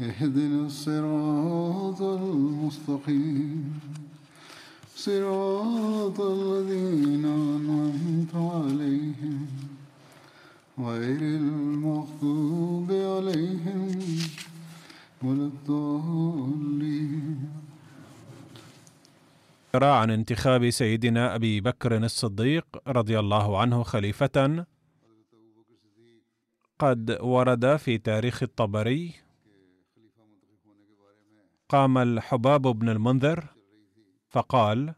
اهدنا الصراط المستقيم. صراط الذين أنعمت عليهم. غير المغضوب عليهم ولا الضالين. عن انتخاب سيدنا أبي بكر الصديق رضي الله عنه خليفة. قد ورد في تاريخ الطبري قام الحباب بن المنذر فقال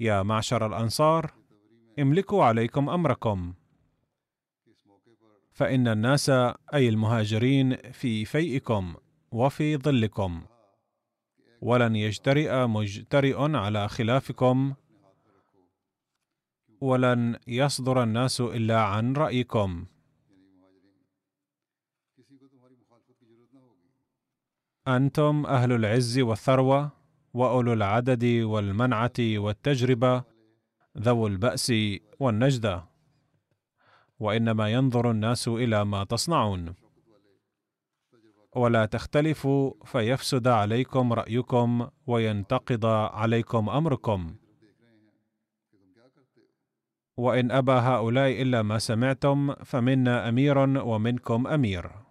يا معشر الأنصار املكوا عليكم أمركم. فإن الناس أي المهاجرين في فيئكم وفي ظلكم. ولن يجترئ مجترئ على خلافكم ولن يصدر الناس إلا عن رأيكم. أنتم أهل العز والثروة وأولو العدد والمنعة والتجربة ذو البأس والنجده وإنما ينظر الناس إلى ما تصنعون. ولا تختلفوا فيفسد عليكم رأيكم وينتقض عليكم أمركم. وإن أبى هؤلاء إلا ما سمعتم فمنا أمير ومنكم أمير.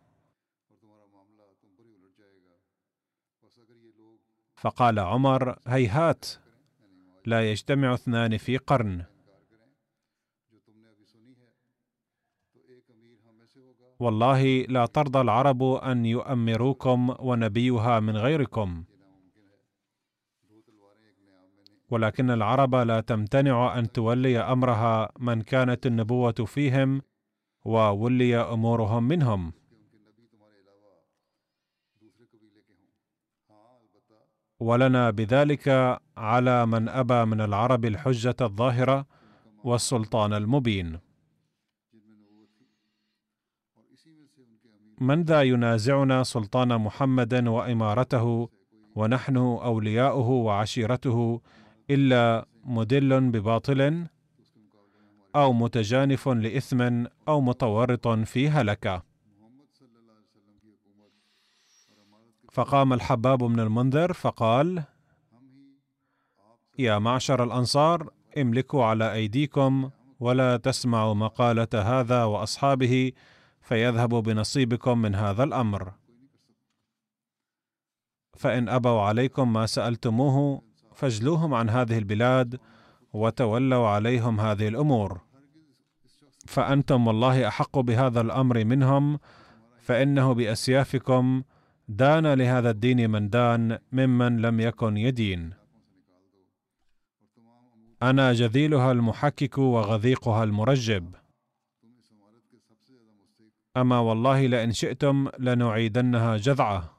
فقال عمر هيهات لا يجتمع اثنان في قرن. والله لا ترضى العرب أن يؤمروكم ونبيها من غيركم. ولكن العرب لا تمتنع أن تولي أمرها من كانت النبوة فيهم وولي أمورهم منهم. ولنا بذلك على من أبى من العرب الحجة الظاهرة والسلطان المبين. من ذا ينازعنا سلطان محمد وإمارته ونحن أولياؤه وعشيرته إلا مدل بباطل أو متجانف لإثم أو متورط في هلكة. فقام الحباب بن المنذر فقال يا معشر الأنصار املكوا على أيديكم ولا تسمعوا مقالة هذا وأصحابه فيذهب بنصيبكم من هذا الأمر. فإن أبوا عليكم ما سألتموه فاجلوهم عن هذه البلاد وتولوا عليهم هذه الأمور. فأنتم والله أحق بهذا الأمر منهم فإنه بأسيافكم دان لهذا الدين من دان ممن لم يكن يدين. أنا جذيلها المحكك وغذيقها المرجب. أما والله لئن شئتم لنعيدنها جذعة.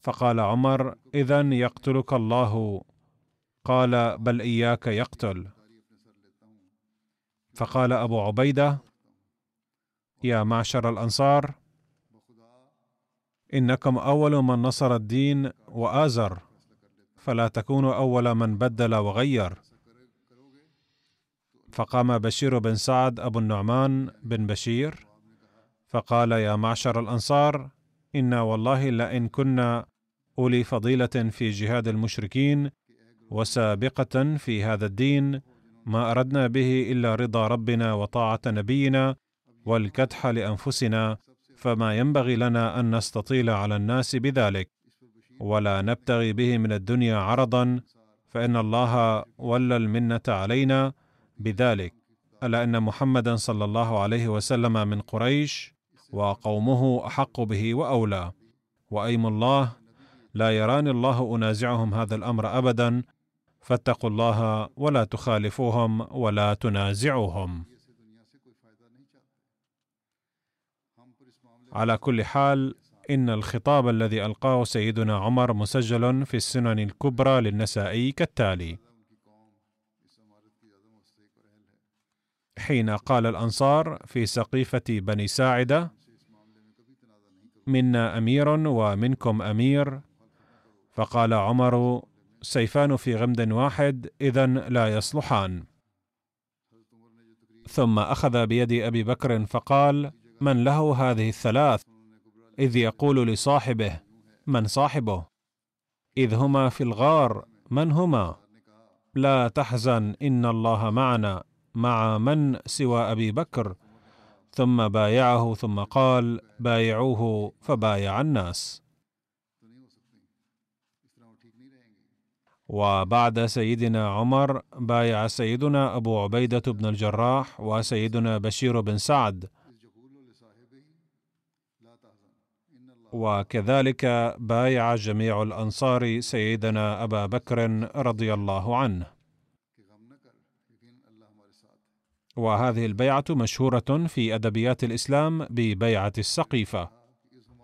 فقال عمر اذا يقتلك الله. قال بل إياك يقتل. فقال أبو عبيدة يا معشر الأنصار إنكم أول من نصر الدين وآزر فلا تكونوا أول من بدل وغير. فقام بشير بن سعد أبو النعمان بن بشير فقال يا معشر الأنصار إنا والله لئن كنا أولي فضيلة في جهاد المشركين وسابقة في هذا الدين ما أردنا به إلا رضا ربنا وطاعة نبينا والكدح لأنفسنا فما ينبغي لنا أن نستطيل على الناس بذلك ولا نبتغي به من الدنيا عرضا فإن الله ولى المنة علينا بذلك. ألا إن محمدا صلى الله عليه وسلم من قريش وقومه أحق به وأولى. وأيم الله لا يراني الله أنازعهم هذا الأمر ابدا فاتقوا الله ولا تخالفوهم ولا تنازعوهم. على كل حال إن الخطاب الذي ألقاه سيدنا عمر مسجل في السنن الكبرى للنسائي كالتالي. حين قال الأنصار في سقيفة بني ساعدة منا أمير ومنكم أمير. فقال عمر سيفان في غمد واحد اذا لا يصلحان. ثم أخذ بيد أبي بكر فقال من له هذه الثلاث إذ يقول لصاحبه من صاحبه؟ إذ هما في الغار من هما؟ لا تحزن إن الله معنا مع من سوى أبي بكر؟ ثم بايعه ثم قال بايعوه فبايع الناس. وبعد سيدنا عمر بايع سيدنا أبو عبيدة بن الجراح وسيدنا بشير بن سعد. وكذلك بايع جميع الأنصار سيدنا أبا بكر رضي الله عنه. وهذه البيعة مشهورة في أدبيات الإسلام ببيعة السقيفة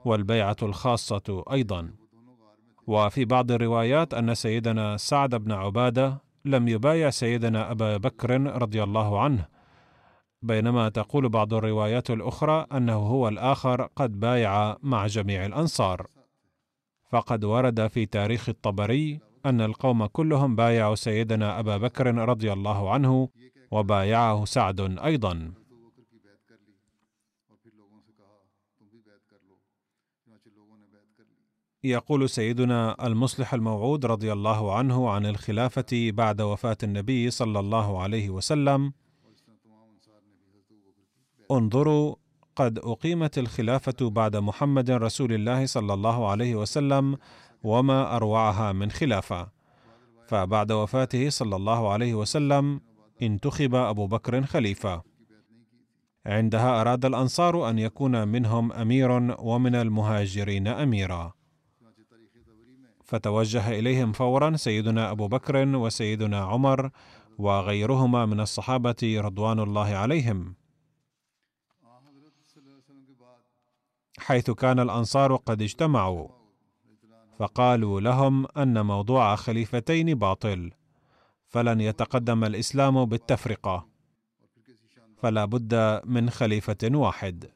والبيعة الخاصة أيضا. وفي بعض الروايات أن سيدنا سعد بن عبادة لم يبايع سيدنا أبا بكر رضي الله عنه بينما تقول بعض الروايات الأخرى أنه هو الآخر قد بايع مع جميع الأنصار. فقد ورد في تاريخ الطبري أن القوم كلهم بايعوا سيدنا أبا بكر رضي الله عنه وبايعه سعد أيضا. يقول سيدنا المصلح الموعود رضي الله عنه عن الخلافة بعد وفاة النبي صلى الله عليه وسلم انظروا قد أقيمت الخلافة بعد محمد رسول الله صلى الله عليه وسلم وما أروعها من خلافة. فبعد وفاته صلى الله عليه وسلم انتخب أبو بكر خليفة. عندها أراد الأنصار أن يكون منهم أمير ومن المهاجرين أميرا. فتوجه إليهم فورا سيدنا أبو بكر وسيدنا عمر وغيرهما من الصحابة رضوان الله عليهم. حيث كان الأنصار قد اجتمعوا. فقالوا لهم أن موضوع خليفتين باطل فلن يتقدم الإسلام بالتفرقة فلا بد من خليفة واحد.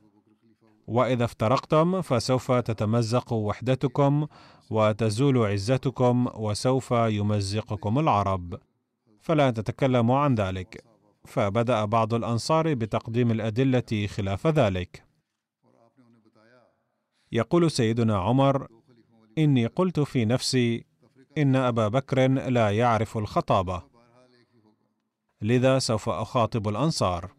وإذا افترقتم فسوف تتمزق وحدتكم وتزول عزتكم وسوف يمزقكم العرب. فلا تتكلموا عن ذلك. فبدأ بعض الأنصار بتقديم الأدلة خلاف ذلك. يقول سيدنا عمر إني قلت في نفسي إن أبا بكر لا يعرف الخطابة. لذا سوف أخاطب الأنصار.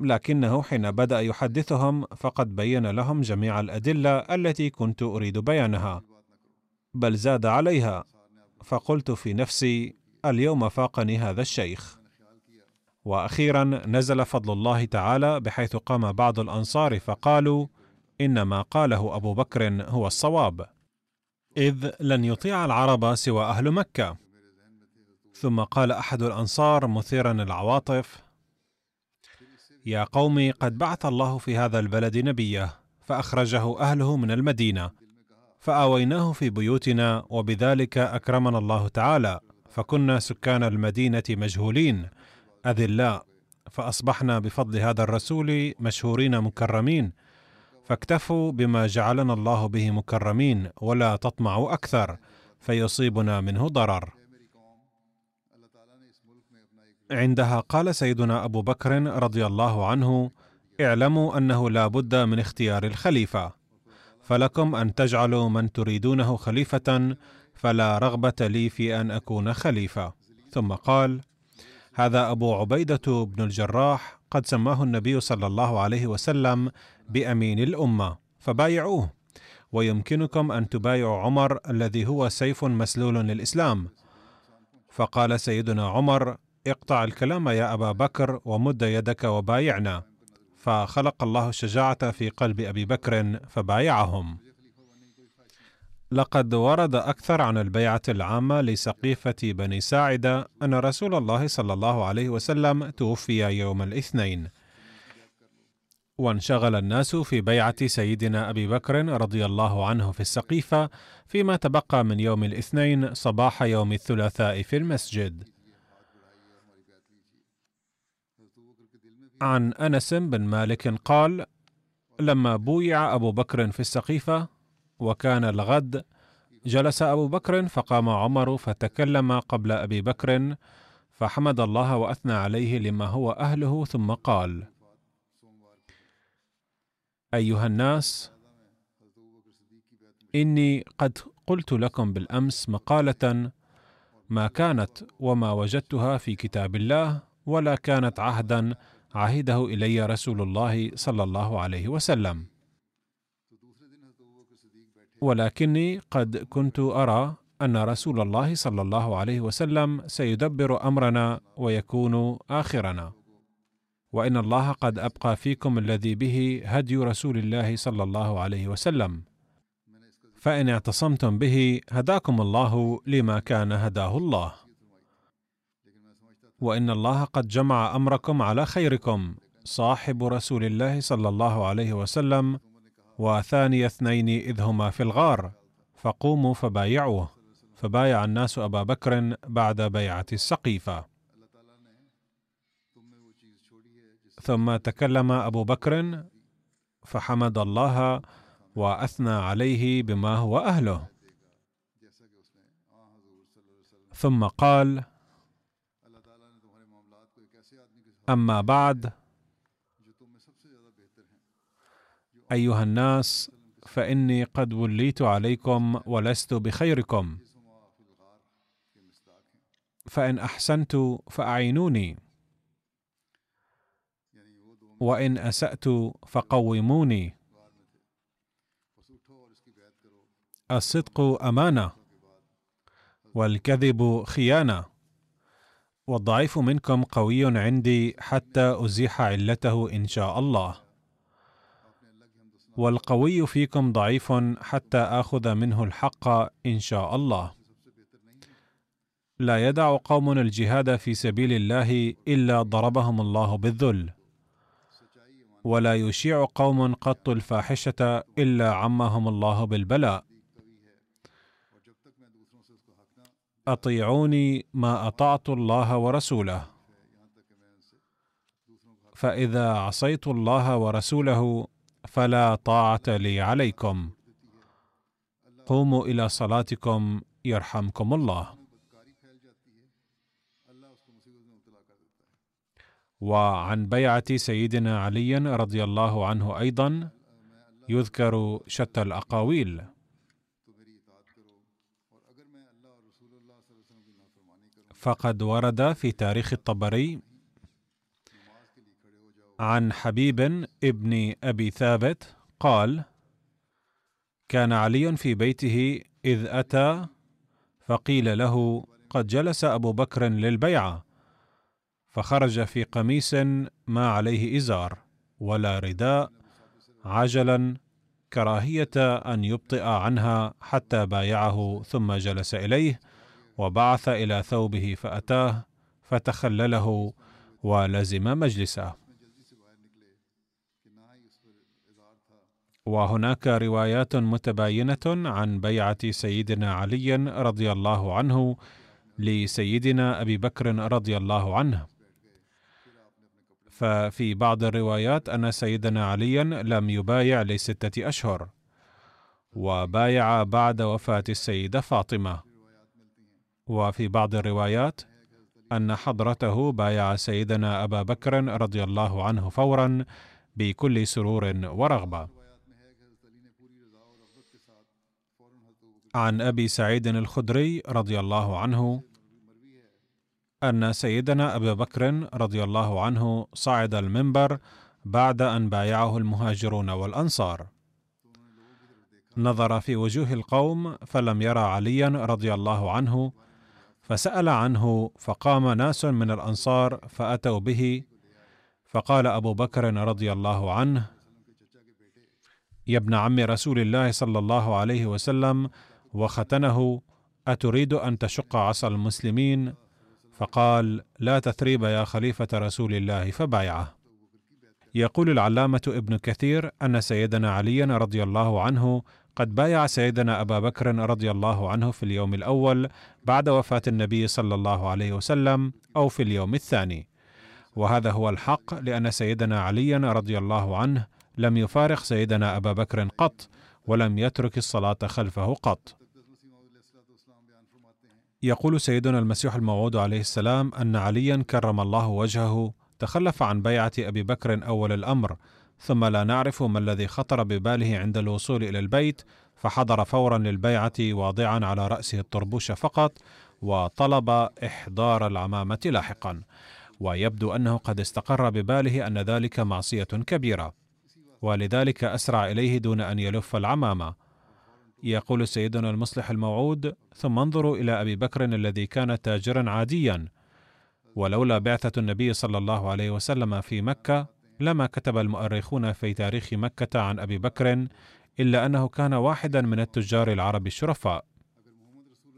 لكنه حين بدأ يحدثهم فقد بين لهم جميع الأدلة التي كنت أريد بيانها. بل زاد عليها فقلت في نفسي اليوم فاقني هذا الشيخ. وأخيرا نزل فضل الله تعالى بحيث قام بعض الأنصار فقالوا ان ما قاله أبو بكر هو الصواب إذ لن يطيع العرب سوى أهل مكة. ثم قال أحد الأنصار مثيرا العواطف يا قوم قد بعث الله في هذا البلد نبيه فأخرجه أهله من المدينة فآويناه في بيوتنا وبذلك أكرمنا الله تعالى فكنا سكان المدينة مجهولين. أذلاء فأصبحنا بفضل هذا الرسول مشهورين مكرمين. فاكتفوا بما جعلنا الله به مكرمين ولا تطمعوا أكثر فيصيبنا منه ضرر. عندها قال سيدنا أبو بكر رضي الله عنه اعلموا أنه لا بد من اختيار الخليفة. فلكم أن تجعلوا من تريدونه خليفة فلا رغبة لي في أن أكون خليفة. ثم قال هذا أبو عبيدة بن الجراح قد سماه النبي صلى الله عليه وسلم بأمين الأمة فبايعوه. ويمكنكم أن تبايعوا عمر الذي هو سيف مسلول للإسلام. فقال سيدنا عمر اقطع الكلام يا أبا بكر ومد يدك وبايعنا. فخلق الله الشجاعة في قلب أبي بكر فبايعهم. لقد ورد أكثر عن البيعة العامة لسقيفة بني ساعدة أن رسول الله صلى الله عليه وسلم توفي يوم الاثنين. وانشغل الناس في بيعة سيدنا أبي بكر رضي الله عنه في السقيفة فيما تبقى من يوم الاثنين صباح يوم الثلاثاء في المسجد. عن أنس بن مالك قال لما بويع أبو بكر في السقيفة وكان الغد. جلس أبو بكر فقام عمر فتكلم قبل أبي بكر فحمد الله وأثنى عليه لما هو أهله ثم قال أيها الناس إني قد قلت لكم بالأمس مقالة ما كانت وما وجدتها في كتاب الله ولا كانت عهدا عهده إلي رسول الله صلى الله عليه وسلم. ولكني قد كنت أرى أن رسول الله صلى الله عليه وسلم سيدبر أمرنا ويكون آخرنا. وإن الله قد أبقى فيكم الذي به هدي رسول الله صلى الله عليه وسلم. فإن اعتصمتم به هداكم الله لما كان هداه الله. وإن الله قد جمع أمركم على خيركم صاحب رسول الله صلى الله عليه وسلم وثاني اثنين إذ هما في الغار فقوموا فبايعوه فبايع الناس أبا بكر بعد بيعة السقيفة. ثم تكلم أبو بكر فحمد الله وأثنى عليه بما هو أهله. ثم قال أما بعد أيها الناس فإني قد وليت عليكم ولست بخيركم. فإن أحسنت فأعينوني. وإن أسأت فقوموني. الصدق أمانة والكذب خيانة. والضعيف منكم قوي عندي حتى أزيح علته إن شاء الله. والقوي فيكم ضعيف حتى آخذ منه الحق إن شاء الله. لا يدع قوم الجهاد في سبيل الله إلا ضربهم الله بالذل. ولا يشيع قوم قط الفاحشة إلا عمهم الله بالبلاء. أطيعوني ما أطعت الله ورسوله. فإذا عصيت الله ورسوله فلا طاعة لي عليكم. قوموا إلى صلاتكم يرحمكم الله. وعن بيعة سيدنا علي رضي الله عنه أيضا يذكر شتى الأقاويل. فقد ورد في تاريخ الطبري عن حبيب ابن أبي ثابت قال كان علي في بيته إذ أتى فقيل له قد جلس أبو بكر للبيعة فخرج في قميص ما عليه إزار ولا رداء عجلا كراهية أن يبطئ عنها حتى بايعه ثم جلس إليه وبعث إلى ثوبه فأتاه فتخلله ولزم مجلسه. وهناك روايات متباينة عن بيعة سيدنا علي رضي الله عنه لسيدنا أبي بكر رضي الله عنه. ففي بعض الروايات أن سيدنا عليا لم يبايع لستة أشهر وبايع بعد وفاة السيدة فاطمة. وفي بعض الروايات أن حضرته بايع سيدنا أبا بكر رضي الله عنه فورا بكل سرور ورغبة. عن أبي سعيد الخدري رضي الله عنه أن سيدنا ابا بكر رضي الله عنه صعد المنبر بعد أن بايعه المهاجرون والأنصار. نظر في وجوه القوم فلم يرى عليا رضي الله عنه فسأل عنه فقام ناس من الأنصار فأتوا به فقال أبو بكر رضي الله عنه يا ابن عم رسول الله صلى الله عليه وسلم وختنه أتريد أن تشق عصا المسلمين؟ فقال لا تثريب يا خليفة رسول الله فبايعه. يقول العلامة ابن كثير أن سيدنا عليا رضي الله عنه قد بايع سيدنا أبا بكر رضي الله عنه في اليوم الأول بعد وفاة النبي صلى الله عليه وسلم أو في اليوم الثاني. وهذا هو الحق لأن سيدنا عليا رضي الله عنه لم يفارق سيدنا أبا بكر قط ولم يترك الصلاة خلفه قط. يقول سيدنا المسيح الموعود عليه السلام أن عليا كرم الله وجهه تخلف عن بيعة أبي بكر أول الأمر ثم لا نعرف ما الذي خطر بباله عند الوصول إلى البيت فحضر فورا للبيعة واضعا على رأسه الطربوش فقط وطلب إحضار العمامة لاحقا. ويبدو أنه قد استقر بباله أن ذلك معصية كبيرة. ولذلك أسرع إليه دون أن يلف العمامة. يقول سيدنا المصلح الموعود ثم انظروا إلى أبي بكر الذي كان تاجرا عاديا. ولولا بعثة النبي صلى الله عليه وسلم في مكة لما كتب المؤرخون في تاريخ مكة عن أبي بكر إلا أنه كان واحدا من التجار العرب الشرفاء.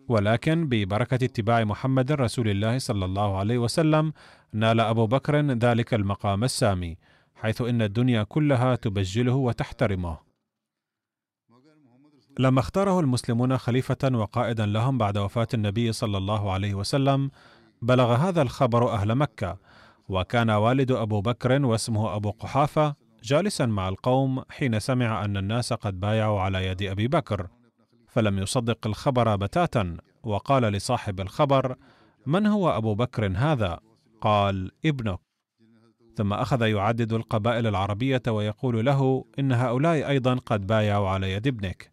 ولكن ببركة اتباع محمد رسول الله صلى الله عليه وسلم نال أبو بكر ذلك المقام السامي حيث إن الدنيا كلها تبجله وتحترمه. لما اختاره المسلمون خليفة وقائدا لهم بعد وفاة النبي صلى الله عليه وسلم بلغ هذا الخبر أهل مكة وكان والد أبو بكر واسمه أبو قحافة جالسا مع القوم حين سمع أن الناس قد بايعوا على يد أبي بكر. فلم يصدق الخبر بتاتا وقال لصاحب الخبر من هو أبو بكر هذا؟ قال ابنك. ثم أخذ يعدد القبائل العربية ويقول له إن هؤلاء أيضا قد بايعوا على يد ابنك.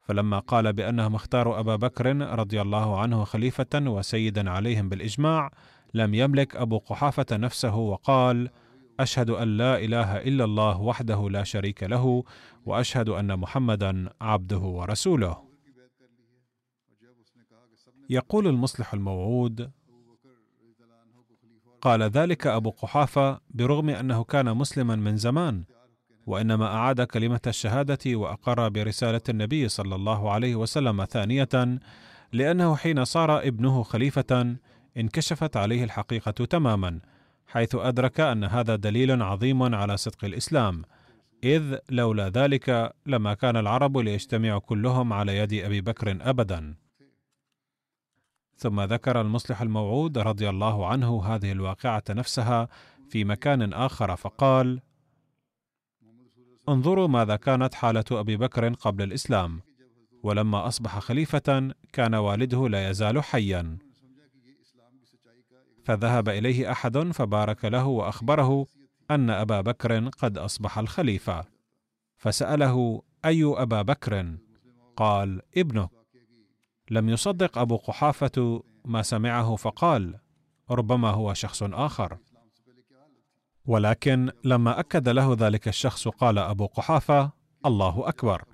فلما قال بأنهم اختاروا أبا بكر رضي الله عنه خليفة وسيدا عليهم بالإجماع لم يملك أبو قحافة نفسه وقال أشهد أن لا إله إلا الله وحده لا شريك له وأشهد أن محمدا عبده ورسوله. يقول المصلح الموعود قال ذلك أبو قحافة برغم أنه كان مسلما من زمان وإنما أعاد كلمة الشهادة وأقر برسالة النبي صلى الله عليه وسلم ثانية لأنه حين صار ابنه خليفة انكشفت عليه الحقيقة تماما حيث أدرك أن هذا دليل عظيم على صدق الإسلام إذ لولا ذلك لما كان العرب ليجتمعوا كلهم على يد أبي بكر ابدا. ثم ذكر المصلح الموعود رضي الله عنه هذه الواقعة نفسها في مكان آخر فقال انظروا ماذا كانت حالة أبي بكر قبل الإسلام. ولما أصبح خليفة كان والده لا يزال حيا. فذهب إليه أحد فبارك له وأخبره أن أبا بكر قد أصبح الخليفة. فسأله أي أبا بكر؟ قال ابنك. لم يصدق أبو قحافة ما سمعه فقال ربما هو شخص آخر. ولكن لما أكد له ذلك الشخص قال أبو قحافة الله أكبر.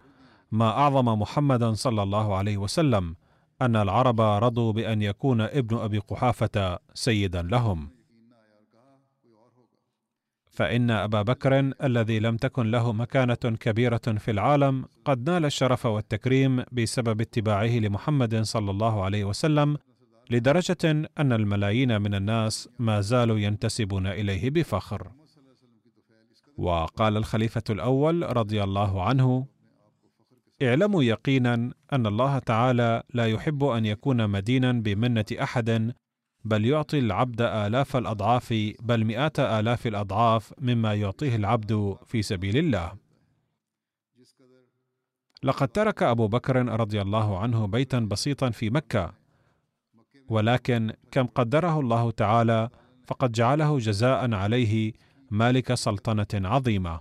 ما أعظم محمدا صلى الله عليه وسلم أن العرب رضوا بأن يكون ابن أبي قحافة سيدا لهم. فإن أبا بكر الذي لم تكن له مكانة كبيرة في العالم قد نال الشرف والتكريم بسبب اتباعه لمحمد صلى الله عليه وسلم لدرجة أن الملايين من الناس ما زالوا ينتسبون إليه بفخر. وقال الخليفة الأول رضي الله عنه اعلموا يقينا أن الله تعالى لا يحب أن يكون مدينا بمنة أحد بل يعطي العبد آلاف الأضعاف بل مئات آلاف الأضعاف مما يعطيه العبد في سبيل الله. لقد ترك أبو بكر رضي الله عنه بيتا بسيطا في مكة ولكن كم قدره الله تعالى فقد جعله جزاء عليه مالك سلطنة عظيمة.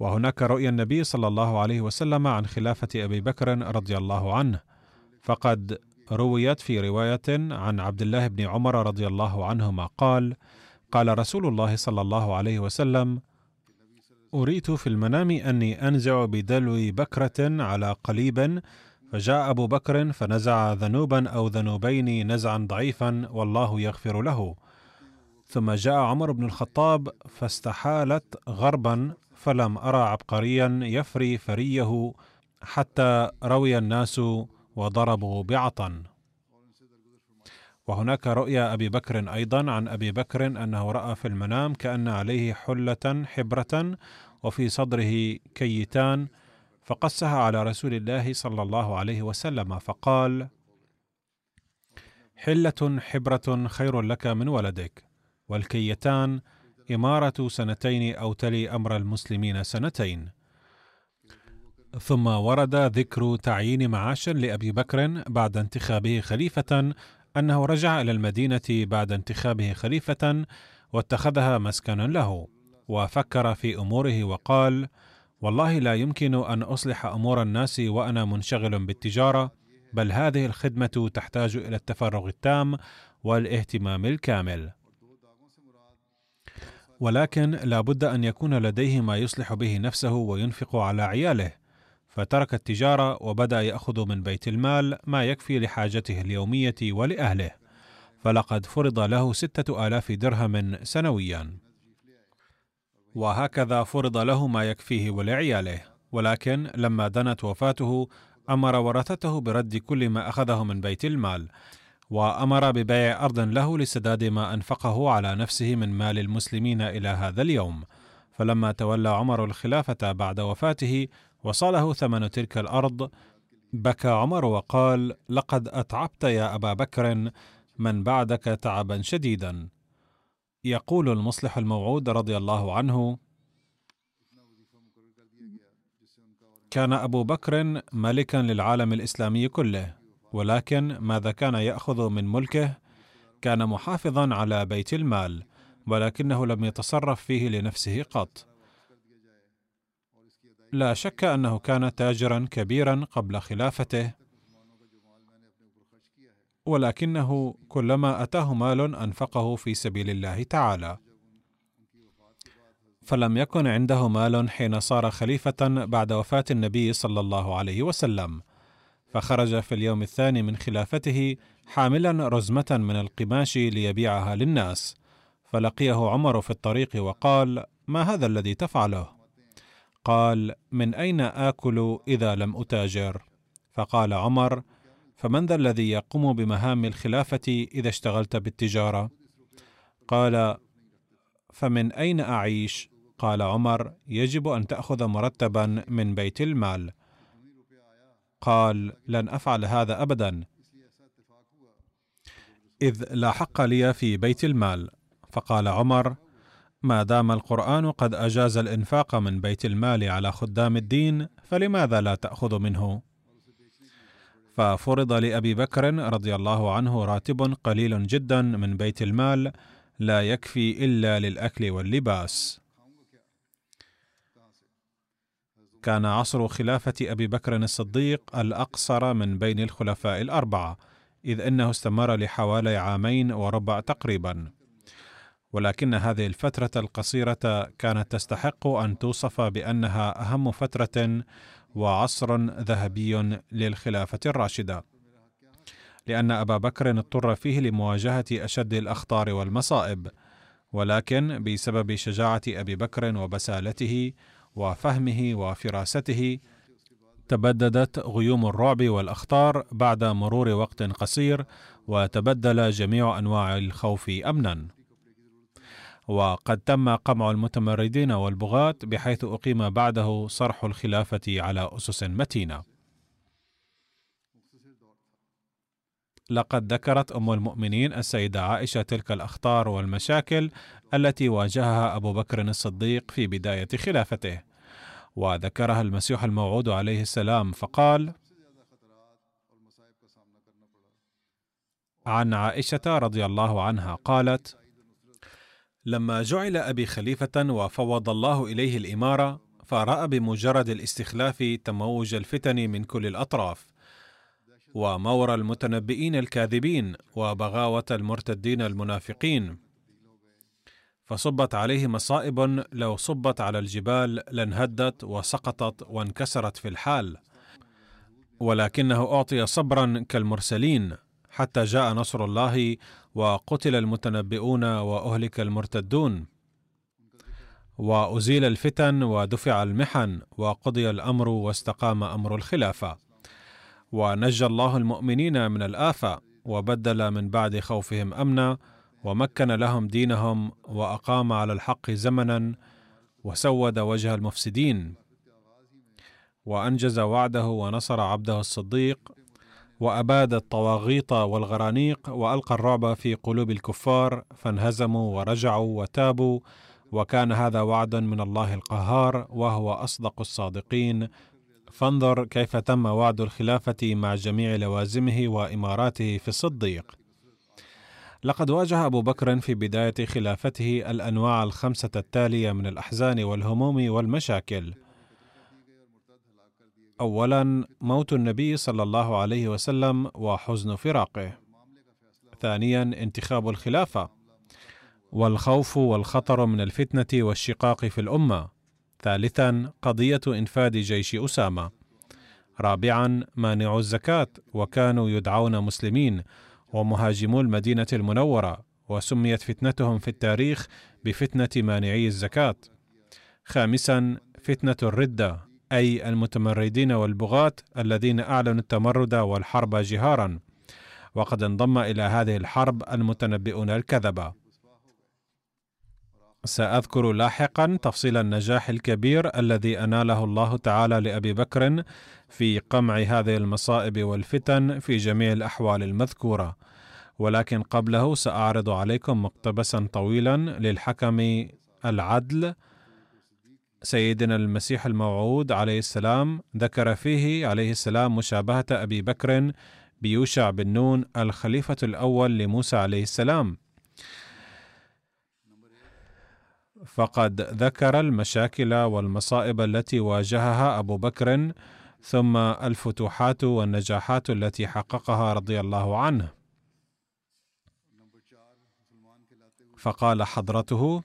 وهناك رؤيا النبي صلى الله عليه وسلم عن خلافة أبي بكر رضي الله عنه فقد رويت في رواية عن عبد الله بن عمر رضي الله عنهما قال قال رسول الله صلى الله عليه وسلم أريت في المنام أني أنزع بدلو بكرة على قليب فجاء أبو بكر فنزع ذنوبا أو ذنوبين نزعا ضعيفا والله يغفر له. ثم جاء عمر بن الخطاب فاستحالت غربا فلم أرى عبقريا يفري فريه حتى روي الناس وضربوا بعطن وهناك رؤيا أبي بكر أيضا عن أبي بكر أنه رأى في المنام كأن عليه حلة حبرة وفي صدره كيتان فقصها على رسول الله صلى الله عليه وسلم فقال حلة حبرة خير لك من ولدك والكيتان إمارة سنتين أو تلي أمر المسلمين سنتين. ثم ورد ذكر تعيين معاش لأبي بكر بعد انتخابه خليفة أنه رجع إلى المدينة بعد انتخابه خليفة واتخذها مسكنا له. وفكر في أموره وقال والله لا يمكن أن أصلح أمور الناس وأنا منشغل بالتجارة بل هذه الخدمة تحتاج إلى التفرغ التام والاهتمام الكامل. ولكن لا بد أن يكون لديه ما يصلح به نفسه وينفق على عياله. فترك التجارة وبدأ يأخذ من بيت المال ما يكفي لحاجته اليومية ولأهله. فلقد فرض له ستة آلاف درهم سنويا. وهكذا فرض له ما يكفيه ولعياله. ولكن لما دنت وفاته أمر ورثته برد كل ما أخذه من بيت المال. وأمر ببيع أرض له لسداد ما أنفقه على نفسه من مال المسلمين إلى هذا اليوم. فلما تولى عمر الخلافة بعد وفاته وصله ثمن تلك الأرض. بكى عمر وقال لقد أتعبت يا أبا بكر من بعدك تعبا شديدا. يقول المصلح الموعود رضي الله عنه كان أبو بكر ملكا للعالم الإسلامي كله ولكن ماذا كان يأخذ من ملكه؟ كان محافظا على بيت المال ولكنه لم يتصرف فيه لنفسه قط. لا شك أنه كان تاجرا كبيرا قبل خلافته ولكنه كلما أتاه مال أنفقه في سبيل الله تعالى. فلم يكن عنده مال حين صار خليفة بعد وفاة النبي صلى الله عليه وسلم. فخرج في اليوم الثاني من خلافته حاملا رزمة من القماش ليبيعها للناس. فلقيه عمر في الطريق وقال ما هذا الذي تفعله؟ قال من أين آكل إذا لم أتاجر؟ فقال عمر فمن ذا الذي يقوم بمهام الخلافة إذا اشتغلت بالتجارة؟ قال فمن أين أعيش؟ قال عمر يجب أن تأخذ مرتبا من بيت المال. قال لن أفعل هذا ابدا. إذ لا حق لي في بيت المال. فقال عمر ما دام القرآن قد أجاز الإنفاق من بيت المال على خدام الدين فلماذا لا تأخذ منه؟ ففرض لأبي بكر رضي الله عنه راتب قليل جدا من بيت المال لا يكفي إلا للأكل واللباس. كان عصر خلافة أبي بكر الصديق الأقصر من بين الخلفاء الأربعة إذ إنه استمر لحوالي عامين وربع تقريبا. ولكن هذه الفترة القصيرة كانت تستحق أن توصف بأنها أهم فترة وعصر ذهبي للخلافة الراشدة، لأن أبا بكر اضطر فيه لمواجهة أشد الأخطار والمصائب، ولكن بسبب شجاعة أبي بكر وبسالته وفهمه وفراسته تبددت غيوم الرعب والأخطار بعد مرور وقت قصير وتبدل جميع أنواع الخوف امنا. وقد تم قمع المتمردين والبغاة بحيث أقيم بعده صرح الخلافة على أسس متينة. لقد ذكرت أم المؤمنين السيدة عائشة تلك الأخطار والمشاكل التي واجهها أبو بكر الصديق في بداية خلافته، وذكرها المسيح الموعود عليه السلام فقال: عن عائشة رضي الله عنها قالت: لما جعل أبي خليفة وفوض الله إليه الإمارة فراى بمجرد الاستخلاف تموج الفتن من كل الأطراف ومور المتنبئين الكاذبين وبغاوة المرتدين المنافقين. فصبت عليه مصائب لو صبت على الجبال لانهدت وسقطت وانكسرت في الحال ولكنه أعطي صبرا كالمرسلين. حتى جاء نصر الله وقتل المتنبئون وأهلك المرتدون. وأزيل الفتن ودفع المحن وقضي الأمر واستقام أمر الخلافة. ونجى الله المؤمنين من الآفة وبدل من بعد خوفهم أمنا ومكن لهم دينهم وأقام على الحق زمنا وسود وجه المفسدين. وأنجز وعده ونصر عبده الصديق وأباد الطواغيط والغرانيق وألقى الرعب في قلوب الكفار فانهزموا ورجعوا وتابوا وكان هذا وعدا من الله القهار وهو أصدق الصادقين. فانظر كيف تم وعد الخلافة مع جميع لوازمه وإماراته في الصديق. لقد واجه أبو بكر في بداية خلافته الأنواع الخمسة التالية من الأحزان والهموم والمشاكل. اولا موت النبي صلى الله عليه وسلم وحزن فراقه. ثانيا انتخاب الخلافة. والخوف والخطر من الفتنة والشقاق في الأمة. ثالثا قضية انفاذ جيش أسامة. رابعا مانع الزكاة وكانوا يدعون مسلمين ومهاجمو المدينة المنورة وسميت فتنتهم في التاريخ بفتنة مانعي الزكاة. خامسا فتنة الردة. أي المتمردين والبغاة الذين أعلنوا التمرد والحرب جهارا. وقد انضم إلى هذه الحرب المتنبئون الكذبه سأذكر لاحقا تفصيل النجاح الكبير الذي أناله الله تعالى لأبي بكر في قمع هذه المصائب والفتن في جميع الأحوال المذكورة. ولكن قبله سأعرض عليكم مقتبسا طويلا للحكم العدل سيدنا المسيح الموعود عليه السلام ذكر فيه عليه السلام مشابهة أبي بكر بيوشع بن نون الخليفة الأول لموسى عليه السلام. فقد ذكر المشاكل والمصائب التي واجهها أبو بكر ثم الفتوحات والنجاحات التي حققها رضي الله عنه. فقال حضرته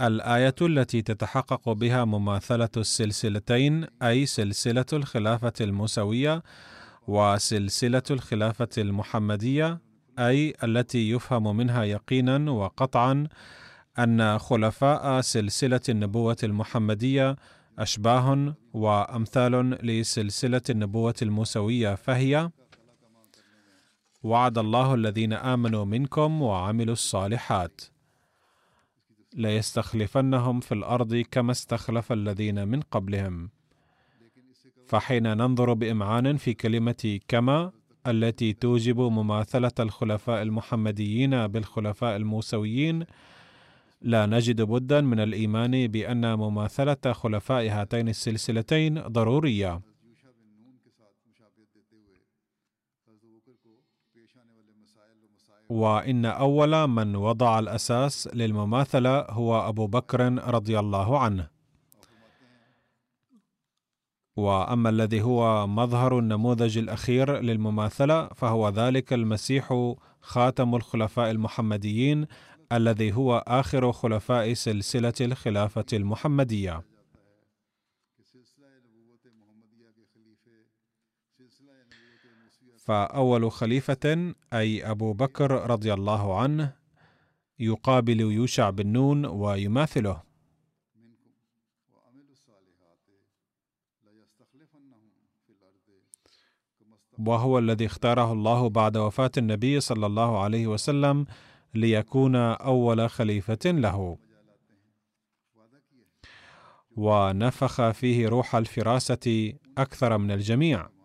الآية التي تتحقق بها مماثلة السلسلتين أي سلسلة الخلافة الموسوية وسلسلة الخلافة المحمدية أي التي يفهم منها يقينا وقطعا أن خلفاء سلسلة النبوة المحمدية أشباه وأمثال لسلسلة النبوة الموسوية فهي وعد الله الذين آمنوا منكم وعملوا الصالحات. ليستخلفنهم في الأرض كما استخلف الذين من قبلهم. فحين ننظر بإمعان في كلمة كما التي توجب مماثلة الخلفاء المحمديين بالخلفاء الموسويين لا نجد بدا من الإيمان بأن مماثلة خلفاء هاتين السلسلتين ضرورية. وإن أول من وضع الأساس للمماثلة هو أبو بكر رضي الله عنه. وأما الذي هو مظهر النموذج الأخير للمماثلة فهو ذلك المسيح خاتم الخلفاء المحمديين الذي هو آخر خلفاء سلسلة الخلافة المحمدية. فأول خليفة أي أبو بكر رضي الله عنه يقابل يوشع بن نون ويماثله. وهو الذي اختاره الله بعد وفاة النبي صلى الله عليه وسلم ليكون أول خليفة له. ونفخ فيه روح الفراسة أكثر من الجميع.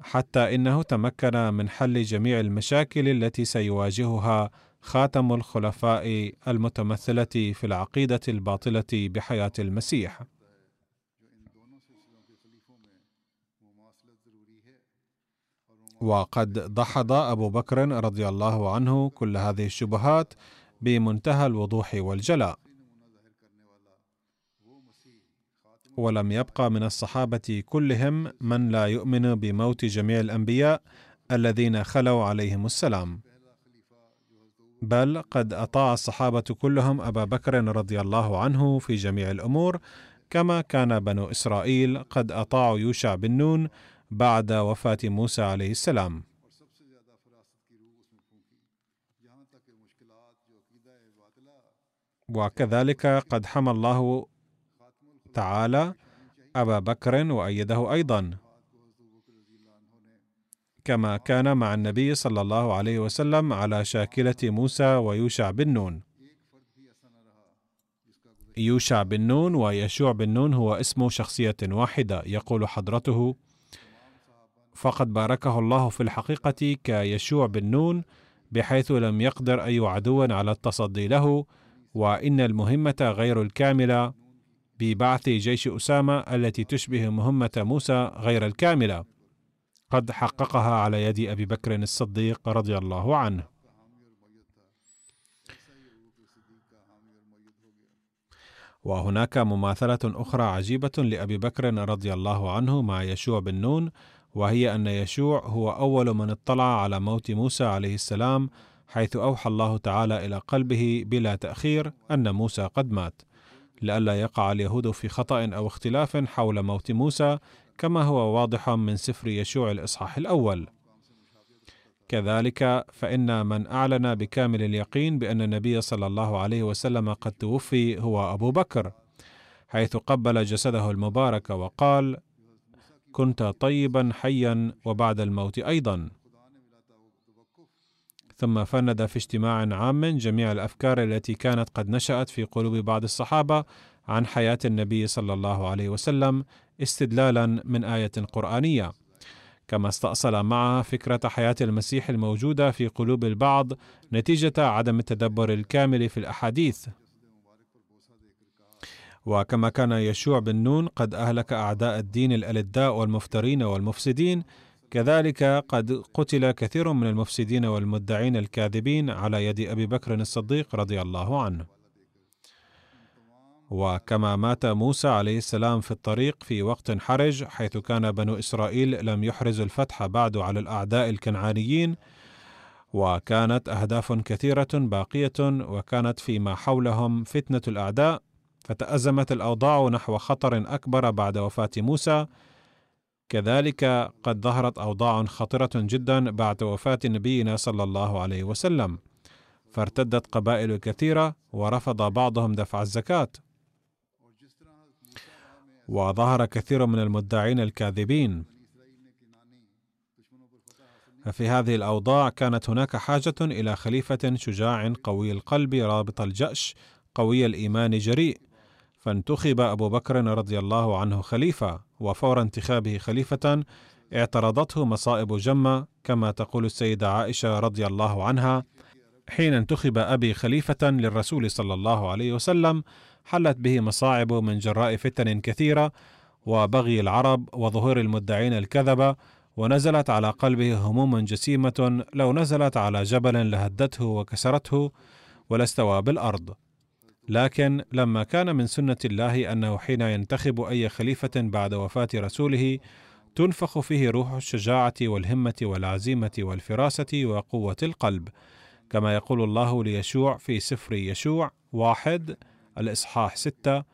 حتى إنه تمكن من حل جميع المشاكل التي سيواجهها خاتم الخلفاء المتمثلة في العقيدة الباطلة بحياة المسيح. وقد دحض أبو بكر رضي الله عنه كل هذه الشبهات بمنتهى الوضوح والجلاء. ولم يبقى من الصحابة كلهم من لا يؤمن بموت جميع الأنبياء الذين خلوا عليهم السلام. بل قد أطاع الصحابة كلهم أبا بكر رضي الله عنه في جميع الأمور كما كان بنو إسرائيل قد أطاعوا يوشع بن نون بعد وفاة موسى عليه السلام. وكذلك قد حمى الله تعالى أبا بكر وأيده أيضا. كما كان مع النبي صلى الله عليه وسلم على شاكلة موسى ويوشع بن نون. يوشع بن نون ويشوع بن نون هو اسم شخصية واحدة يقول حضرته فقد باركه الله في الحقيقة كيشوع بن نون بحيث لم يقدر اي عدو على التصدي له وإن المهمة غير الكاملة ببعث جيش أسامة التي تشبه مهمة موسى غير الكاملة. قد حققها على يد أبي بكر الصديق رضي الله عنه. وهناك مماثلة أخرى عجيبة لأبي بكر رضي الله عنه مع يشوع بن نون وهي أن يشوع هو أول من اطلع على موت موسى عليه السلام حيث أوحى الله تعالى إلى قلبه بلا تأخير أن موسى قد مات. لئلا يقع اليهود في خطأ أو اختلاف حول موت موسى كما هو واضح من سفر يشوع الإصحاح الأول. كذلك فإن من أعلن بكامل اليقين بأن النبي صلى الله عليه وسلم قد توفي هو أبو بكر حيث قبل جسده المبارك وقال كنت طيبا حيا وبعد الموت أيضا. ثم فند في اجتماع عام جميع الأفكار التي كانت قد نشأت في قلوب بعض الصحابة عن حياة النبي صلى الله عليه وسلم استدلالا من آية قرآنية. كما استأصل معها فكرة حياة المسيح الموجودة في قلوب البعض نتيجة عدم التدبر الكامل في الأحاديث. وكما كان يشوع بن نون قد أهلك أعداء الدين الألداء والمفترين والمفسدين كذلك قد قتل كثير من المفسدين والمدعين الكاذبين على يد أبي بكر الصديق رضي الله عنه. وكما مات موسى عليه السلام في الطريق في وقت حرج حيث كان بنو إسرائيل لم يحرزوا الفتح بعد على الأعداء الكنعانيين. وكانت أهداف كثيرة باقية وكانت فيما حولهم فتنة الأعداء. فتأزمت الأوضاع نحو خطر أكبر بعد وفاة موسى. كذلك قد ظهرت أوضاع خطرة جدا بعد وفاة نبينا صلى الله عليه وسلم فارتدت قبائل كثيرة ورفض بعضهم دفع الزكاة. وظهر كثير من المدعين الكاذبين. ففي هذه الأوضاع كانت هناك حاجة إلى خليفة شجاع قوي القلب رابط الجأش قوي الإيمان جريء. فانتخب أبو بكر رضي الله عنه خليفة. وفور انتخابه خليفة اعترضته مصائب جمة كما تقول السيدة عائشة رضي الله عنها حين انتخب أبي خليفة للرسول صلى الله عليه وسلم حلت به مصاعب من جراء فتن كثيرة وبغي العرب وظهور المدعين الكذبة ونزلت على قلبه هموم جسيمة لو نزلت على جبل لهدته وكسرته ولا استوى بالأرض. لكن لما كان من سنة الله أنه حين ينتخب أي خليفة بعد وفاة رسوله تنفخ فيه روح الشجاعة والهمة والعزيمة والفراسة وقوة القلب كما يقول الله ليشوع في سفر يشوع واحد الإصحاح ستة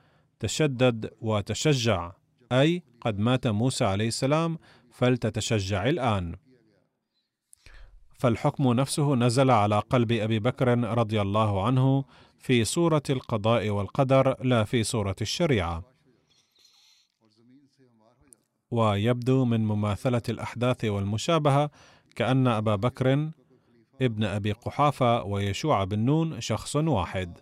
تشدد وتشجع أي قد مات موسى عليه السلام فلتتشجع الآن. فالحكم نفسه نزل على قلب أبي بكر رضي الله عنه في صورة القضاء والقدر لا في صورة الشريعة. ويبدو من مماثلة الأحداث والمشابهة كأن أبا بكر ابن أبي قحافة ويشوع بن نون شخص واحد.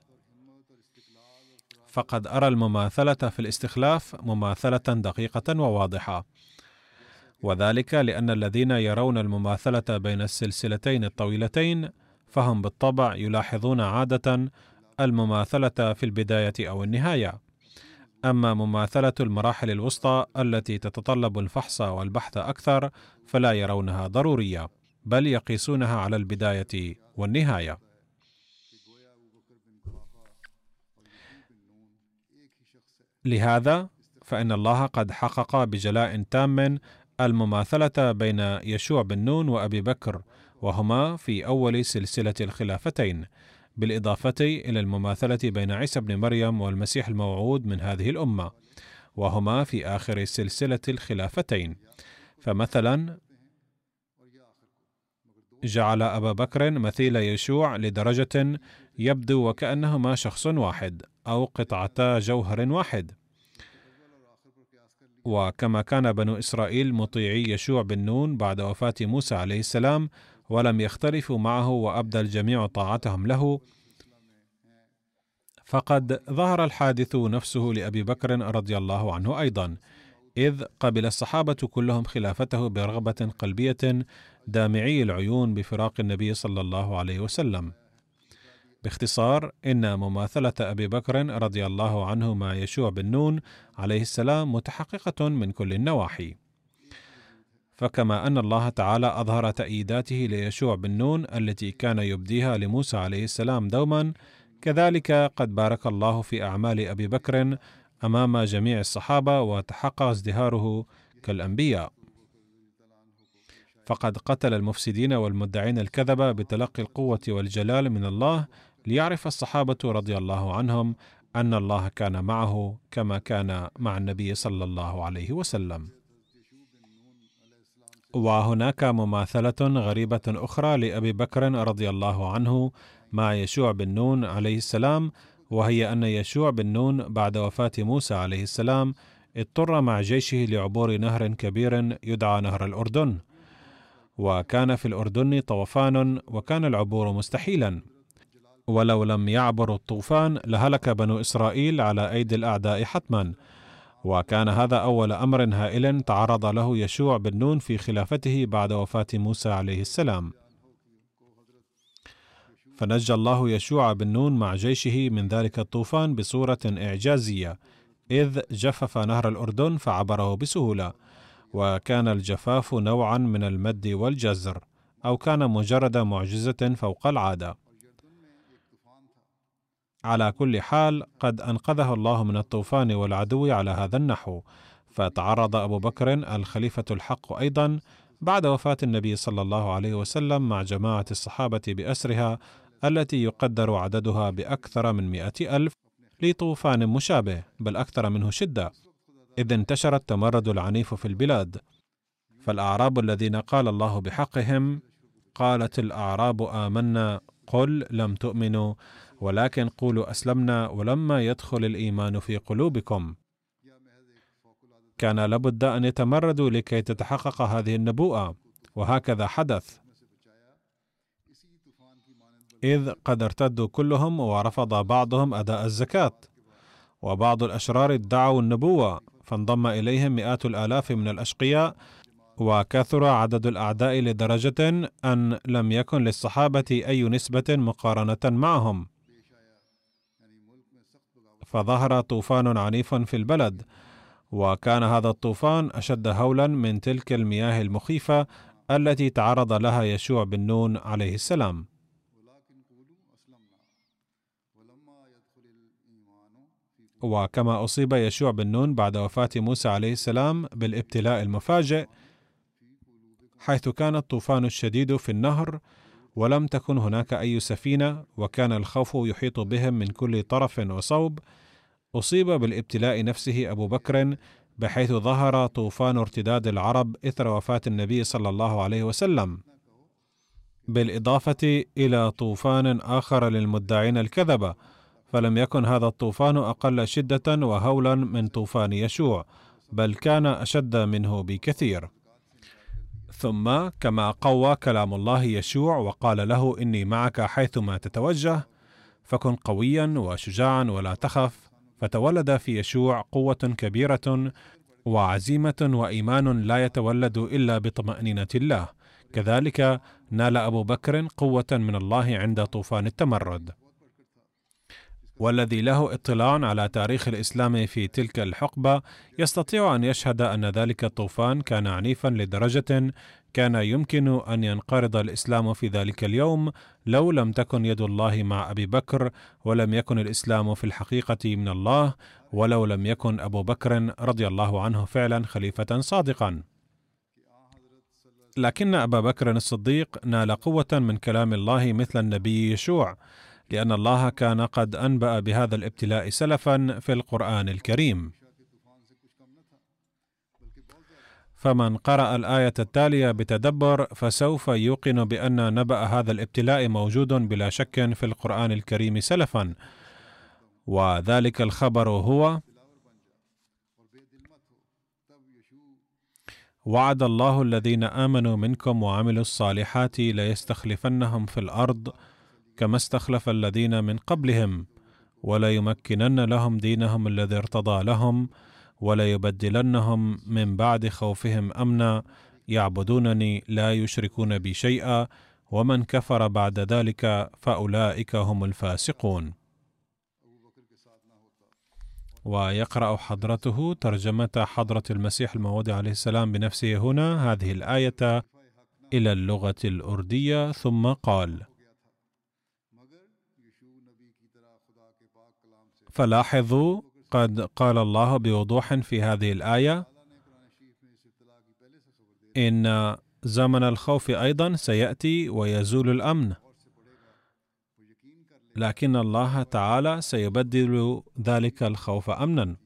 فقد أرى المماثلة في الاستخلاف مماثلة دقيقة وواضحة. وذلك لأن الذين يرون المماثلة بين السلسلتين الطويلتين فهم بالطبع يلاحظون عادة المماثلة في البداية أو النهاية. أما مماثلة المراحل الوسطى التي تتطلب الفحص والبحث أكثر فلا يرونها ضرورية بل يقيسونها على البداية والنهاية. لهذا فإن الله قد حقق بجلاء تام المماثلة بين يشوع بن نون وأبي بكر وهما في أول سلسلة الخلافتين. بالإضافة إلى المماثلة بين عيسى بن مريم والمسيح الموعود من هذه الأمة وهما في آخر سلسلة الخلافتين. فمثلا جعل أبا بكر مثيل يشوع لدرجة يبدو وكأنهما شخص واحد أو قطعتا جوهر واحد. وكما كان بنو إسرائيل مطيعي يشوع بن نون بعد وفاة موسى عليه السلام ولم يختلفوا معه وأبدى الجميع طاعتهم له فقد ظهر الحادث نفسه لأبي بكر رضي الله عنه أيضا إذ قبل الصحابة كلهم خلافته برغبة قلبية دامعي العيون بفراق النبي صلى الله عليه وسلم باختصار إن مماثلة أبي بكر رضي الله عنه مع يشوع بن نون عليه السلام متحققة من كل النواحي. فكما أن الله تعالى أظهر تأييداته ليشوع بن نون التي كان يبديها لموسى عليه السلام دوما، كذلك قد بارك الله في أعمال أبي بكر أمام جميع الصحابة وتحقق ازدهاره كالأنبياء. فقد قتل المفسدين والمدعين الكذب بتلقي القوة والجلال من الله ليعرف الصحابة رضي الله عنهم أن الله كان معه كما كان مع النبي صلى الله عليه وسلم. وهناك مماثلة غريبة أخرى لأبي بكر رضي الله عنه مع يشوع بن نون عليه السلام وهي أن يشوع بن نون بعد وفاة موسى عليه السلام اضطر مع جيشه لعبور نهر كبير يدعى نهر الأردن. وكان في الأردن طوفان وكان العبور مستحيلا. ولو لم يعبر الطوفان لهلك بنو إسرائيل على أيدي الأعداء حتما. وكان هذا أول أمر هائل تعرض له يشوع بن نون في خلافته بعد وفاة موسى عليه السلام. فنجى الله يشوع بن نون مع جيشه من ذلك الطوفان بصورة إعجازية إذ جفف نهر الأردن فعبره بسهولة وكان الجفاف نوعا من المد والجزر أو كان مجرد معجزة فوق العادة. على كل حال قد أنقذه الله من الطوفان والعدو على هذا النحو. فتعرض أبو بكر الخليفة الحق أيضا بعد وفاة النبي صلى الله عليه وسلم مع جماعة الصحابة بأسرها التي يقدر عددها بأكثر من مائه ألف لطوفان مشابه بل أكثر منه شدة إذ انتشر التمرد العنيف في البلاد. فالأعراب الذين قال الله بحقهم قالت الأعراب آمنا قل لم تؤمنوا. ولكن قولوا أسلمنا ولما يدخل الإيمان في قلوبكم. كان لابد أن يتمردوا لكي تتحقق هذه النبوءة. وهكذا حدث. إذ قد ارتدوا كلهم ورفض بعضهم أداء الزكاة. وبعض الأشرار ادعوا النبوة فانضم إليهم مئات الآلاف من الأشقياء. وكثر عدد الأعداء لدرجة أن لم يكن للصحابة أي نسبة مقارنة معهم. فظهر طوفان عنيف في البلد وكان هذا الطوفان أشد هولا من تلك المياه المخيفة التي تعرض لها يشوع بن نون عليه السلام. وكما أصيب يشوع بن نون بعد وفاة موسى عليه السلام بالابتلاء المفاجئ حيث كان الطوفان الشديد في النهر ولم تكن هناك أي سفينة وكان الخوف يحيط بهم من كل طرف وصوب أصيب بالابتلاء نفسه أبو بكر بحيث ظهر طوفان ارتداد العرب إثر وفاة النبي صلى الله عليه وسلم. بالإضافة إلى طوفان آخر للمدعين الكذبة فلم يكن هذا الطوفان أقل شدة وهولا من طوفان يشوع بل كان أشد منه بكثير. ثم كما قوى كلام الله يشوع وقال له إني معك حيثما تتوجه فكن قويا وشجاعا ولا تخف. فتولد في يشوع قوة كبيرة وعزيمة وإيمان لا يتولد إلا بطمأنينة الله، كذلك نال أبو بكر قوة من الله عند طوفان التمرد. والذي له اطلاع على تاريخ الإسلام في تلك الحقبة يستطيع أن يشهد أن ذلك الطوفان كان عنيفا لدرجة كان يمكن أن ينقرض الإسلام في ذلك اليوم لو لم تكن يد الله مع أبي بكر ولم يكن الإسلام في الحقيقة من الله ولو لم يكن أبو بكر رضي الله عنه فعلا خليفة صادقا. لكن أبا بكر الصديق نال قوة من كلام الله مثل النبي يشوع لأن الله كان قد أنبأ بهذا الابتلاء سلفا في القرآن الكريم. فمن قرأ الآية التالية بتدبر فسوف يوقن بأن نبأ هذا الابتلاء موجود بلا شك في القرآن الكريم سلفا. وذلك الخبر هو وعد الله الذين آمنوا منكم وعملوا الصالحات ليستخلفنهم في الأرض كما استخلف الذين من قبلهم وليمكنن لهم دينهم الذي ارتضى لهم وليبدلنهم من بعد خوفهم أمنا يعبدونني لا يشركون بي شيئا ومن كفر بعد ذلك فأولئك هم الفاسقون. ويقرأ حضرته ترجمة حضرة المسيح الموعود عليه السلام بنفسه هنا هذه الآية إلى اللغة الأردية ثم قال فلاحظوا قد قال الله بوضوح في هذه الآية إن زمن الخوف أيضا سيأتي ويزول الأمن. لكن الله تعالى سيبدل ذلك الخوف امنا.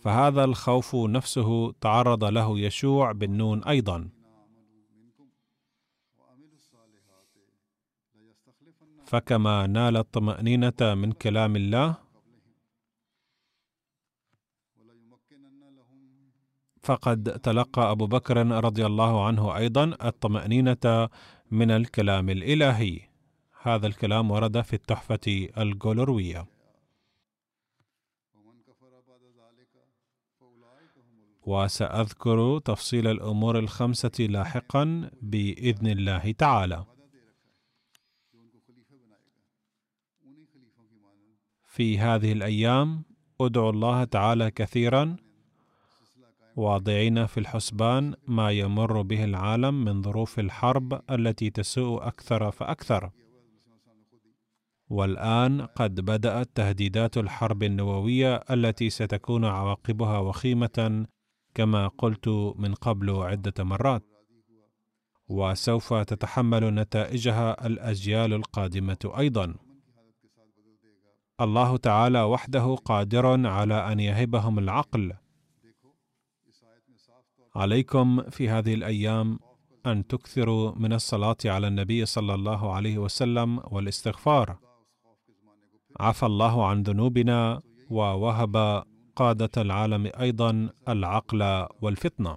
فهذا الخوف نفسه تعرض له يشوع بالنون أيضا. فكما نال الطمأنينة من كلام الله فقد تلقى أبو بكر رضي الله عنه أيضا الطمأنينة من الكلام الإلهي. هذا الكلام ورد في التحفة الجولروية. وسأذكر تفصيل الأمور الخمسة لاحقا بإذن الله تعالى. في هذه الأيام أدعو الله تعالى كثيرا واضعين في الحسبان ما يمر به العالم من ظروف الحرب التي تسوء أكثر فأكثر. والآن قد بدأت تهديدات الحرب النووية التي ستكون عواقبها وخيمة كما قلت من قبل عدة مرات. وسوف تتحمل نتائجها الأجيال القادمة أيضا. الله تعالى وحده قادر على أن يهبهم العقل. عليكم في هذه الأيام أن تكثروا من الصلاة على النبي صلى الله عليه وسلم والاستغفار. عفى الله عن ذنوبنا ووهب قادة العالم أيضا العقل والفطنة.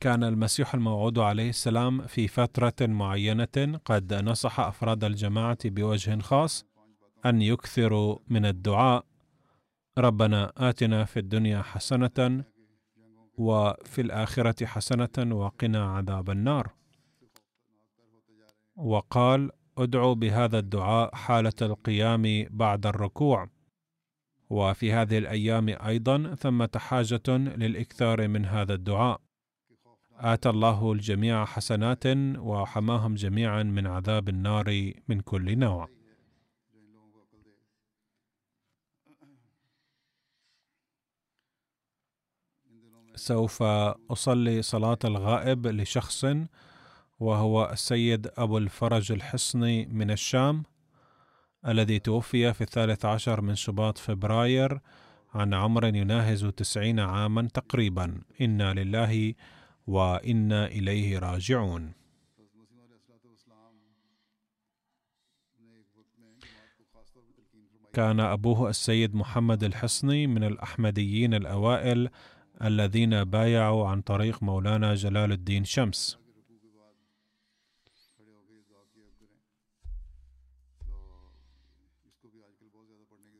كان المسيح الموعود عليه السلام في فترة معينة قد نصح أفراد الجماعة بوجه خاص أن يكثروا من الدعاء. ربنا آتنا في الدنيا حسنة وفي الآخرة حسنة وقنا عذاب النار. وقال: ادعوا بهذا الدعاء حالة القيام بعد الركوع. وفي هذه الأيام أيضا ثمة حاجة للإكثار من هذا الدعاء. آتى الله الجميع حسنات وحماهم جميعا من عذاب النار من كل نوع. سوف أصلي صلاة الغائب لشخص وهو السيد أبو الفرج الحصني من الشام الذي توفي في الثالث عشر من شباط فبراير عن عمر يناهز تسعين عاما تقريبا. إنا لله وإنا إليه راجعون. كان أبوه السيد محمد الحصني من الأحمديين الأوائل الذين بايعوا عن طريق مولانا جلال الدين شمس.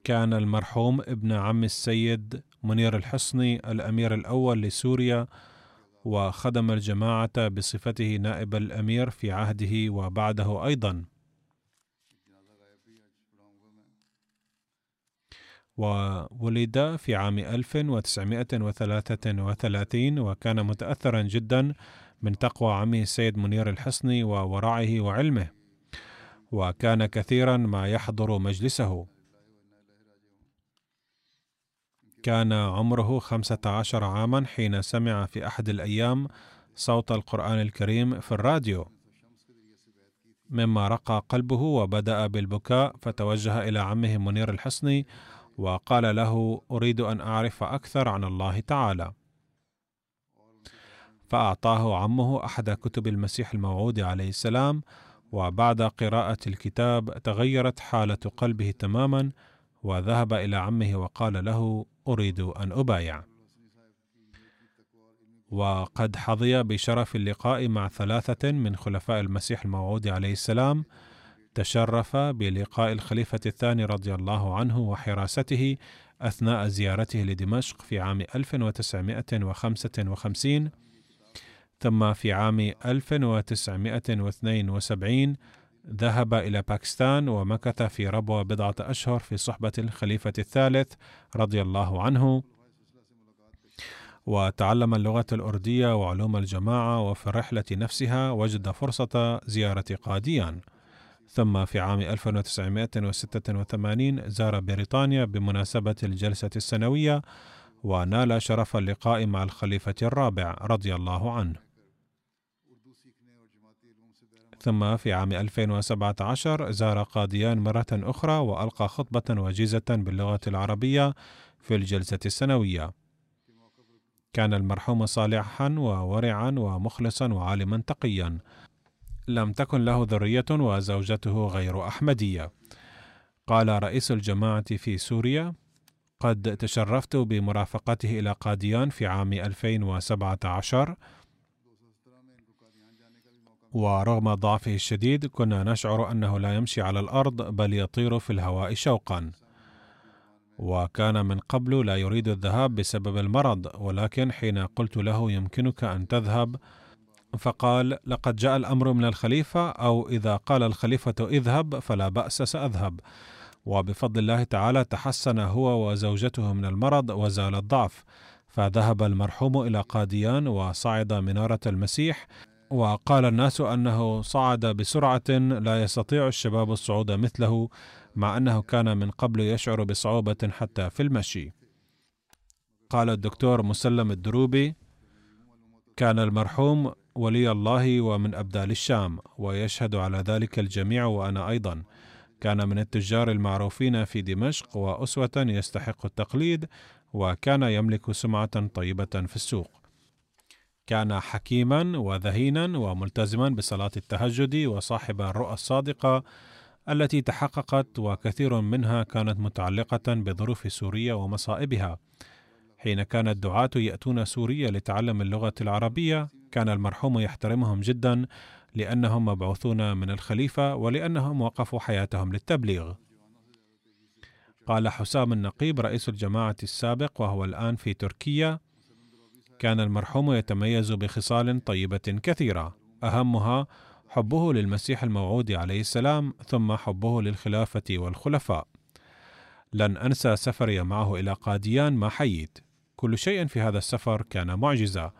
كان المرحوم ابن عم السيد منير الحصني الأمير الأول لسوريا وخدم الجماعة بصفته نائب الأمير في عهده وبعده أيضا. وولد في عام 1933 وكان متأثرا جدا من تقوى عمه السيد منير الحصني وورعه وعلمه وكان كثيرا ما يحضر مجلسه. كان عمره خمسة عشر عاما حين سمع في أحد الأيام صوت القرآن الكريم في الراديو مما رقى قلبه وبدأ بالبكاء فتوجه إلى عمه منير الحصني وقال له أريد أن أعرف أكثر عن الله تعالى. فأعطاه عمه أحد كتب المسيح الموعود عليه السلام وبعد قراءة الكتاب تغيرت حالة قلبه تماما وذهب إلى عمه وقال له أريد أن أبايع. وقد حظي بشرف اللقاء مع ثلاثة من خلفاء المسيح الموعود عليه السلام تشرف بلقاء الخليفة الثاني رضي الله عنه وحراسته أثناء زيارته لدمشق في عام 1955 ثم في عام 1972 ذهب إلى باكستان ومكث في ربوة بضعة أشهر في صحبة الخليفة الثالث رضي الله عنه. وتعلم اللغة الأردية وعلوم الجماعة وفي الرحلة نفسها وجد فرصة زيارة قاديان ثم في عام 1986 زار بريطانيا بمناسبة الجلسة السنوية ونال شرف اللقاء مع الخليفة الرابع رضي الله عنه ثم في عام 2017 زار قاديان مرة أخرى وألقى خطبة وجيزة باللغة العربية في الجلسة السنوية. كان المرحوم صالحا وورعا ومخلصا وعالما تقيا. لم تكن له ذرية وزوجته غير أحمدية. قال رئيس الجماعة في سوريا: قد تشرفت بمرافقته إلى قاديان في عام 2017 ورغم ضعفه الشديد كنا نشعر أنه لا يمشي على الأرض بل يطير في الهواء شوقا وكان من قبل لا يريد الذهاب بسبب المرض ولكن حين قلت له يمكنك أن تذهب فقال لقد جاء الأمر من الخليفة أو إذا قال الخليفة اذهب فلا بأس سأذهب. وبفضل الله تعالى تحسن هو وزوجته من المرض وزال الضعف. فذهب المرحوم إلى قاديان وصعد منارة المسيح وقال الناس أنه صعد بسرعة لا يستطيع الشباب الصعود مثله مع أنه كان من قبل يشعر بصعوبة حتى في المشي. قال الدكتور مسلم الدروبي كان المرحوم ولي الله ومن أبدال الشام ويشهد على ذلك الجميع وأنا أيضا كان من التجار المعروفين في دمشق وأسوة يستحق التقليد وكان يملك سمعة طيبة في السوق كان حكيما وذهينا وملتزما بصلاة التهجد وصاحب الرؤى الصادقة التي تحققت وكثير منها كانت متعلقة بظروف سوريا ومصائبها. حين كان الدعاة يأتون سوريا لتعلم اللغة العربية، كان المرحوم يحترمهم جدا لأنهم مبعوثون من الخليفة ولأنهم وقفوا حياتهم للتبليغ. قال حسام النقيب رئيس الجماعة السابق وهو الآن في تركيا: كان المرحوم يتميز بخصال طيبة كثيرة أهمها حبه للمسيح الموعود عليه السلام ثم حبه للخلافة والخلفاء. لن أنسى سفري معه إلى قاديان ما حييت. كل شيء في هذا السفر كان معجزة.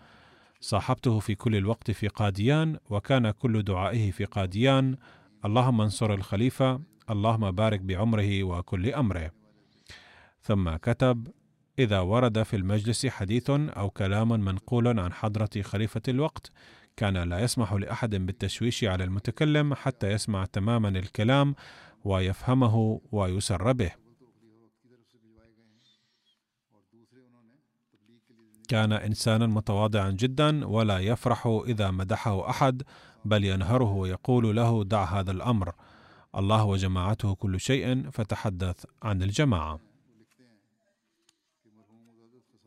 صاحبته في كل الوقت في قاديان وكان كل دعائه في قاديان اللهم انصر الخليفة اللهم بارك بعمره وكل أمره. ثم كتب إذا ورد في المجلس حديث أو كلام منقول عن حضرة خليفة الوقت كان لا يسمح لأحد بالتشويش على المتكلم حتى يسمع تماما الكلام ويفهمه ويسر به. كان إنسانا متواضعا جدا ولا يفرح إذا مدحه أحد بل ينهره ويقول له دع هذا الأمر. الله وجماعته كل شيء فتحدث عن الجماعة.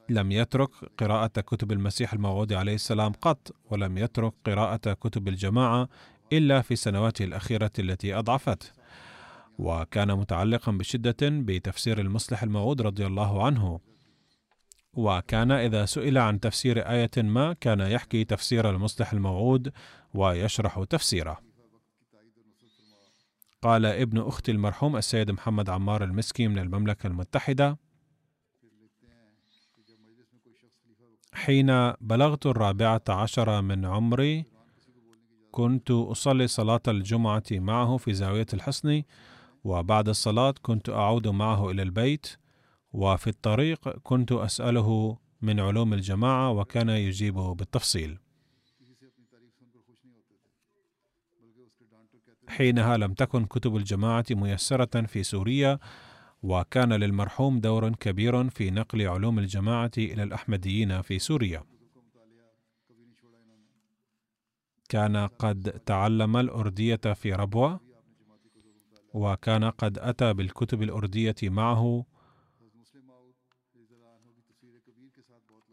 لم يترك قراءة كتب المسيح الموعود عليه السلام قط ولم يترك قراءة كتب الجماعة إلا في سنواته الأخيرة التي أضعفته. وكان متعلقا بشدة بتفسير المصلح الموعود رضي الله عنه. وكان إذا سئل عن تفسير آية ما كان يحكي تفسير المصلح الموعود ويشرح تفسيره. قال ابن أختي المرحوم السيد محمد عمار المسكي من المملكة المتحدة حين بلغت الرابعة عشر من عمري كنت أصلي صلاة الجمعة معه في زاوية الحصن وبعد الصلاة كنت أعود معه إلى البيت وفي الطريق كنت أسأله من علوم الجماعة وكان يجيب بالتفصيل. حينها لم تكن كتب الجماعة ميسرة في سوريا وكان للمرحوم دور كبير في نقل علوم الجماعة إلى الأحمديين في سوريا. كان قد تعلم الأردية في ربوة وكان قد أتى بالكتب الأردية معه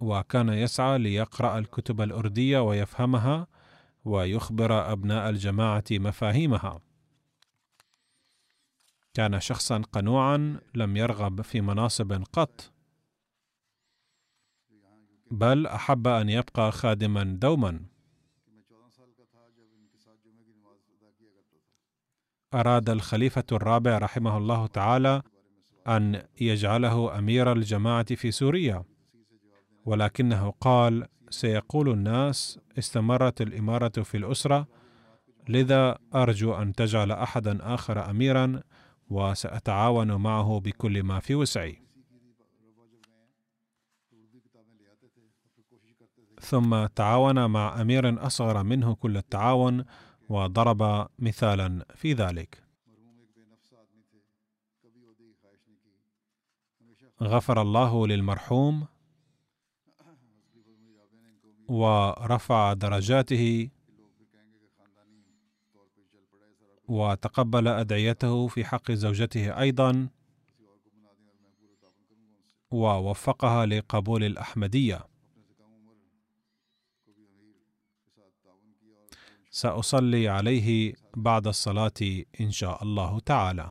وكان يسعى ليقرأ الكتب الأردية ويفهمها ويخبر أبناء الجماعة مفاهيمها. كان شخصا قنوعا لم يرغب في مناصب قط بل أحب أن يبقى خادما دوما. أراد الخليفة الرابع رحمه الله تعالى أن يجعله أمير الجماعة في سوريا. ولكنه قال سيقول الناس استمرت الإمارة في الأسرة لذا أرجو أن تجعل أحدا آخر اميرا وسأتعاون معه بكل ما في وسعي. ثم تعاون مع أمير أصغر منه كل التعاون وضرب مثالا في ذلك. غفر الله للمرحوم ورفع درجاته وتقبل أدعيته في حق زوجته أيضا ووفقها لقبول الأحمدية. سأصلي عليه بعد الصلاة إن شاء الله تعالى.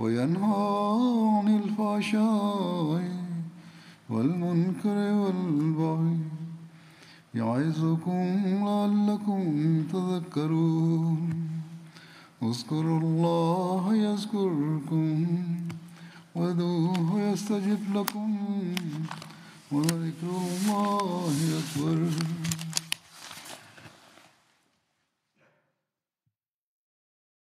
وينهى عن الفحشاء والمنكر والبغي يعظكم لعلكم تذكرون. اذكروا الله يذكركم وادعوه يستجب لكم ولذكر الله أكبر.